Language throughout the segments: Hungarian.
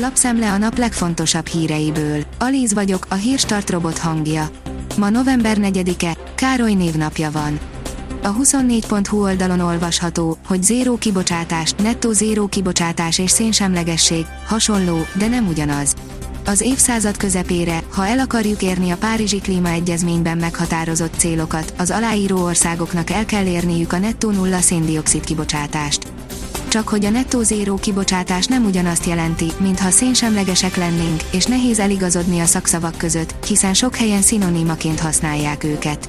Lapszemle a nap legfontosabb híreiből. Alíz vagyok, a hírstart robot hangja. Ma november 4-e, Károly névnapja van. A 24.hu oldalon olvasható, hogy zéró kibocsátás, nettó zéró kibocsátás és szénsemlegesség, hasonló, de nem ugyanaz. Az évszázad közepére, ha el akarjuk érni a Párizsi Klímaegyezményben meghatározott célokat, az aláíró országoknak el kell érniük a nettó nulla széndiokszid kibocsátást. Csak hogy a nettó zéró kibocsátás nem ugyanazt jelenti, mintha szénsemlegesek lennénk, és nehéz eligazodni a szakszavak között, hiszen sok helyen szinonimaként használják őket.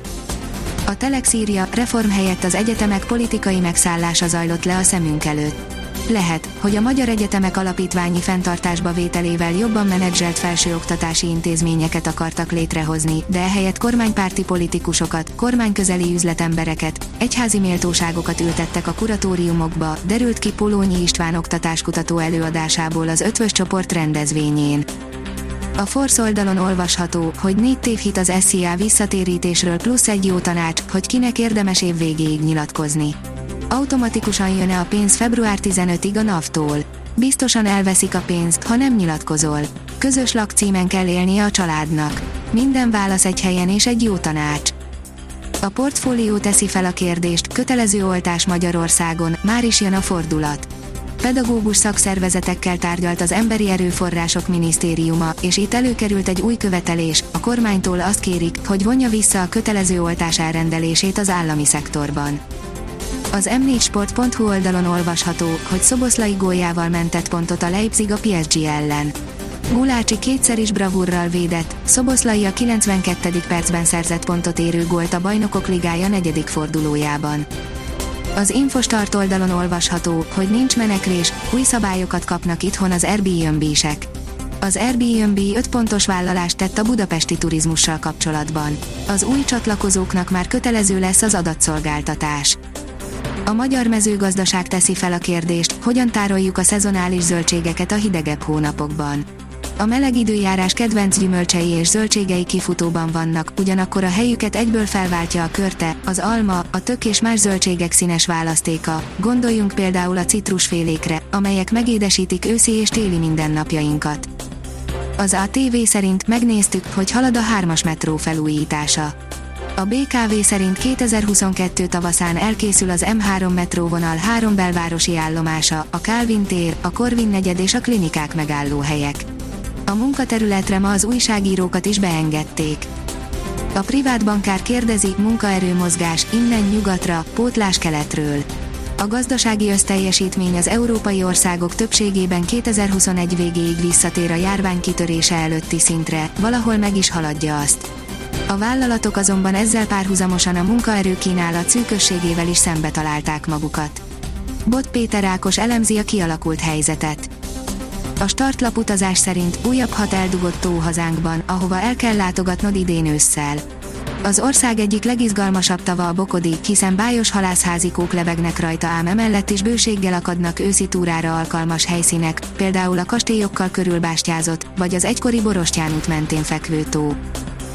A Telex írja, reform helyett az egyetemek politikai megszállása zajlott le a szemünk előtt. Lehet, hogy a Magyar Egyetemek alapítványi fenntartásba vételével jobban menedzselt felsőoktatási intézményeket akartak létrehozni, de ehelyett kormánypárti politikusokat, kormányközeli üzletembereket, egyházi méltóságokat ültettek a kuratóriumokba, derült ki Polónyi István oktatáskutató előadásából az ötvös csoport rendezvényén. A Force oldalon olvasható, hogy négy tévhit az SZIA visszatérítésről plusz egy jó tanács, hogy kinek érdemes év végéig nyilatkozni. Automatikusan jön-e a pénz február 15-ig a NAV-tól? Biztosan elveszik a pénzt, ha nem nyilatkozol. Közös lakcímen kell élnie a családnak. Minden válasz egy helyen és egy jó tanács. A portfólió teszi fel a kérdést, kötelező oltás Magyarországon, már is jön a fordulat pedagógus szakszervezetekkel tárgyalt az Emberi Erőforrások Minisztériuma, és itt előkerült egy új követelés, a kormánytól azt kérik, hogy vonja vissza a kötelező oltás elrendelését az állami szektorban. Az m4sport.hu oldalon olvasható, hogy Szoboszlai góljával mentett pontot a Leipzig a PSG ellen. Gulácsi kétszer is bravúrral védett, Szoboszlai a 92. percben szerzett pontot érő gólt a Bajnokok Ligája negyedik fordulójában. Az Infostart oldalon olvasható, hogy nincs meneklés, új szabályokat kapnak itthon az Airbnb-sek. Az Airbnb 5 pontos vállalást tett a budapesti turizmussal kapcsolatban. Az új csatlakozóknak már kötelező lesz az adatszolgáltatás. A magyar mezőgazdaság teszi fel a kérdést, hogyan tároljuk a szezonális zöldségeket a hidegebb hónapokban. A meleg időjárás kedvenc gyümölcsei és zöldségei kifutóban vannak, ugyanakkor a helyüket egyből felváltja a körte, az alma, a tök és más zöldségek színes választéka. Gondoljunk például a citrusfélékre, amelyek megédesítik őszi és téli mindennapjainkat. Az ATV szerint megnéztük, hogy halad a hármas metró felújítása. A BKV szerint 2022 tavaszán elkészül az M3 metróvonal három belvárosi állomása, a Calvin tér, a Corvin negyed és a klinikák megállóhelyek. A munkaterületre ma az újságírókat is beengedték. A privát bankár kérdezi, munkaerőmozgás, innen nyugatra, pótlás keletről. A gazdasági összteljesítmény az európai országok többségében 2021 végéig visszatér a járvány kitörése előtti szintre, valahol meg is haladja azt. A vállalatok azonban ezzel párhuzamosan a munkaerő kínálat szűkösségével is szembe találták magukat. Bot Péter Ákos elemzi a kialakult helyzetet. A startlap utazás szerint újabb hat eldugott tó hazánkban, ahova el kell látogatnod idén ősszel. Az ország egyik legizgalmasabb tava a Bokodi, hiszen bájos halászházikók levegnek rajta ám emellett is bőséggel akadnak őszi túrára alkalmas helyszínek, például a kastélyokkal körülbástyázott, vagy az egykori Borostyán út mentén fekvő tó.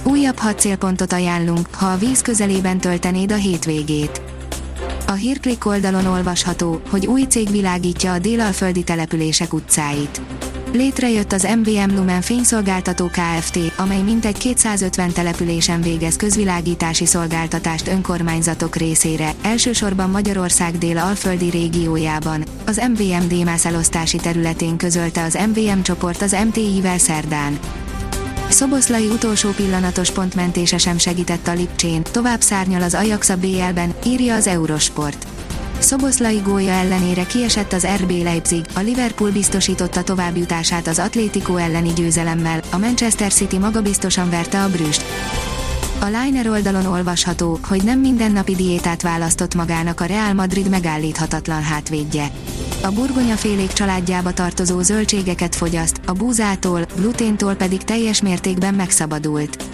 Újabb hat célpontot ajánlunk, ha a víz közelében töltenéd a hétvégét. A hírklik oldalon olvasható, hogy új cég világítja a délalföldi települések utcáit. Létrejött az MVM Lumen fényszolgáltató Kft., amely mintegy 250 településen végez közvilágítási szolgáltatást önkormányzatok részére, elsősorban Magyarország dél-alföldi régiójában. Az MVM Démász elosztási területén közölte az MVM csoport az MTI-vel szerdán. Szoboszlai utolsó pillanatos pontmentése sem segített a Lipcsén, tovább szárnyal az Ajax a BL-ben, írja az Eurosport. Szoboszlai gólya ellenére kiesett az RB Leipzig, a Liverpool biztosította továbbjutását az Atlético elleni győzelemmel, a Manchester City magabiztosan verte a brüst. A Liner oldalon olvasható, hogy nem mindennapi diétát választott magának a Real Madrid megállíthatatlan hátvédje. A burgonya félék családjába tartozó zöldségeket fogyaszt, a búzától, gluténtól pedig teljes mértékben megszabadult.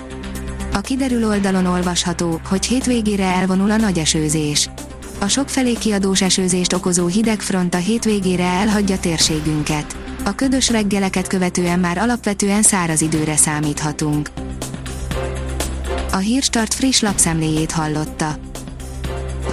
A kiderül oldalon olvasható, hogy hétvégére elvonul a nagy esőzés. A sokfelé kiadós esőzést okozó hideg front a hétvégére elhagyja térségünket. A ködös reggeleket követően már alapvetően száraz időre számíthatunk. A Hírstart friss lapszemléjét hallotta.